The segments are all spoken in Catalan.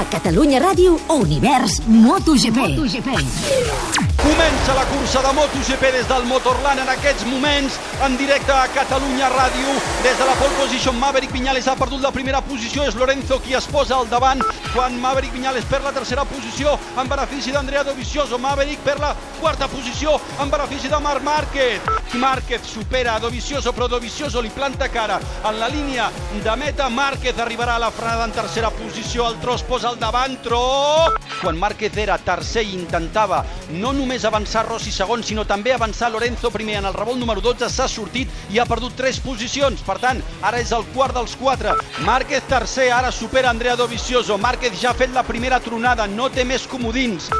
A Catalunya Ràdio, Univers MotoGP. MotoGP. Comença la cursa de MotoGP des del Motorland en aquests moments, en directe a Catalunya Ràdio. Des de la pole position, Maverick Viñales ha perdut la primera posició, és Lorenzo qui es posa al davant, quan Maverick Viñales perd la tercera posició en benefici d'Andrea Dovizioso. Maverick per la quarta posició en benefici de Marc Márquez. Márquez supera a Dovizioso, però Dovizioso li planta cara en la línia de meta. Márquez arribarà a la frenada en tercera posició, el tros posa al davant, tro... Quan Márquez era tercer i intentava no només avançar Rossi segon, sinó també avançar Lorenzo primer en el revolt número 12, s'ha sortit i ha perdut tres posicions. Per tant, ara és el quart dels quatre. Márquez tercer, ara supera Andrea Dovizioso. Márquez ja ha fet la primera tronada, no té més comodins.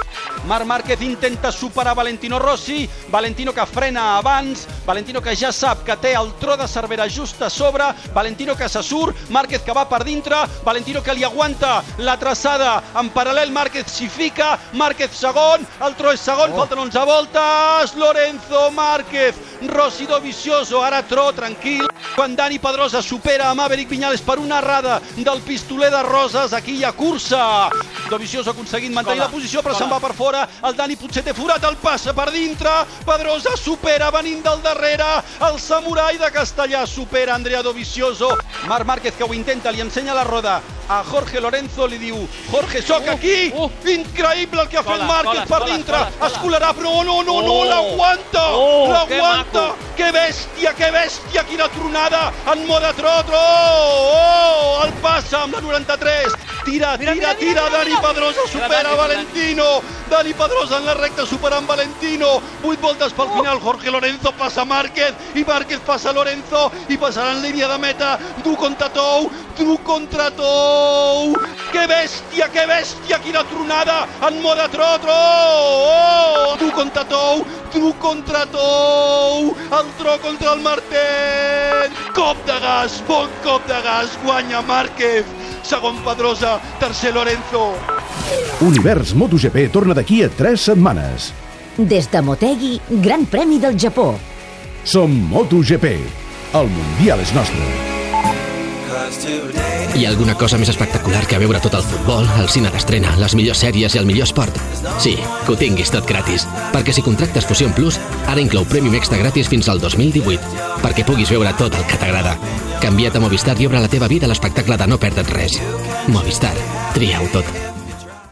Marc Márquez intenta superar Valentino Rossi, Valentino que frena abans, Valentino que ja sap que té el tro de Cervera just a sobre, Valentino que se surt, Márquez que va per dintre, Valentino que li aguanta la traçada en paral·lel, Márquez s'hi fica, Márquez segon, el tro és segon, oh. falten 11 voltes, Lorenzo Márquez, Rossi Dovizioso, ara tro, tranquil, quan Dani Pedrosa supera a Maverick Viñales per una errada del pistoler de Roses, aquí hi ha cursa. Dovizioso ha aconseguit mantenir la posició, però se'n va per fora, el Dani potser té forat, el passa per dintre, Pedrosa supera venint del darrere, el samurai de Castellà supera Andrea Dovizioso, Marc Márquez que ho intenta, li ensenya la roda a Jorge Lorenzo, li diu Jorge, soc Uh, aquí, uh. increïble el que ha fet Cola, Márquez cola, per dintre, cola, cola. es colarà, però no, no, no, Oh. l'aguanta, Oh, l'aguanta, que que bèstia, que bèstia, quina tronada en mode trotro, oh, el passa amb la 93, tira, tira, mira, tira, mira, Dani. Pedrosa supera Valentino, Dani Pedrosa en la recta superant Valentino, 8 voltes pel final, Jorge Lorenzo passa Márquez i Márquez passa Lorenzo i passarà en línia de meta, du contra Tou, du contra Tou, que bèstia, que bèstia, quina tronada en mode trotro, oh, du contra Tou, du contra Tou, el tro contra el martell, cop de gas, bon cop de gas, guanya Márquez, segon Pedrosa, tercer Lorenzo. Univers MotoGP torna d'aquí a 3 setmanes. Des de Motegi, Gran Premi del Japó. Som MotoGP. El Mundial és nostre. Hi ha alguna cosa més espectacular que veure tot el futbol, el cine d'estrena, les millors sèries i el millor esport? Sí, que ho tinguis tot gratis. Perquè si contractes Fusion Plus, ara inclou Premium Extra gratis fins al 2018. Perquè puguis veure tot el que t'agrada. Canvia't a Movistar i obre la teva vida a l'espectacle de no perdre't res. Movistar. Tria-ho tot.